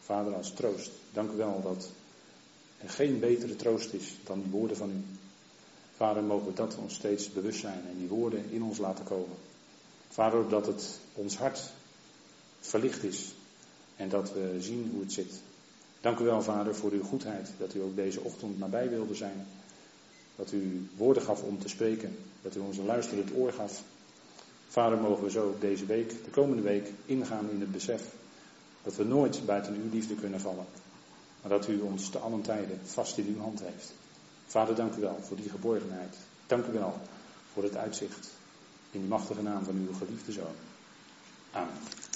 Vader, als troost. Dank u wel dat er geen betere troost is dan die woorden van u. Vader, mogen we dat ons steeds bewust zijn en die woorden in ons laten komen. Vader, dat het ons hart verlicht is en dat we zien hoe het zit. Dank u wel, Vader, voor uw goedheid, dat u ook deze ochtend nabij wilde zijn. Dat u woorden gaf om te spreken, dat u ons een luisterend oor gaf. Vader, mogen we zo deze week, de komende week, ingaan in het besef dat we nooit buiten uw liefde kunnen vallen. Maar dat u ons te allen tijden vast in uw hand heeft. Vader, dank u wel voor die geborgenheid. Dank u wel voor het uitzicht. In de machtige naam van uw geliefde zoon. Amen.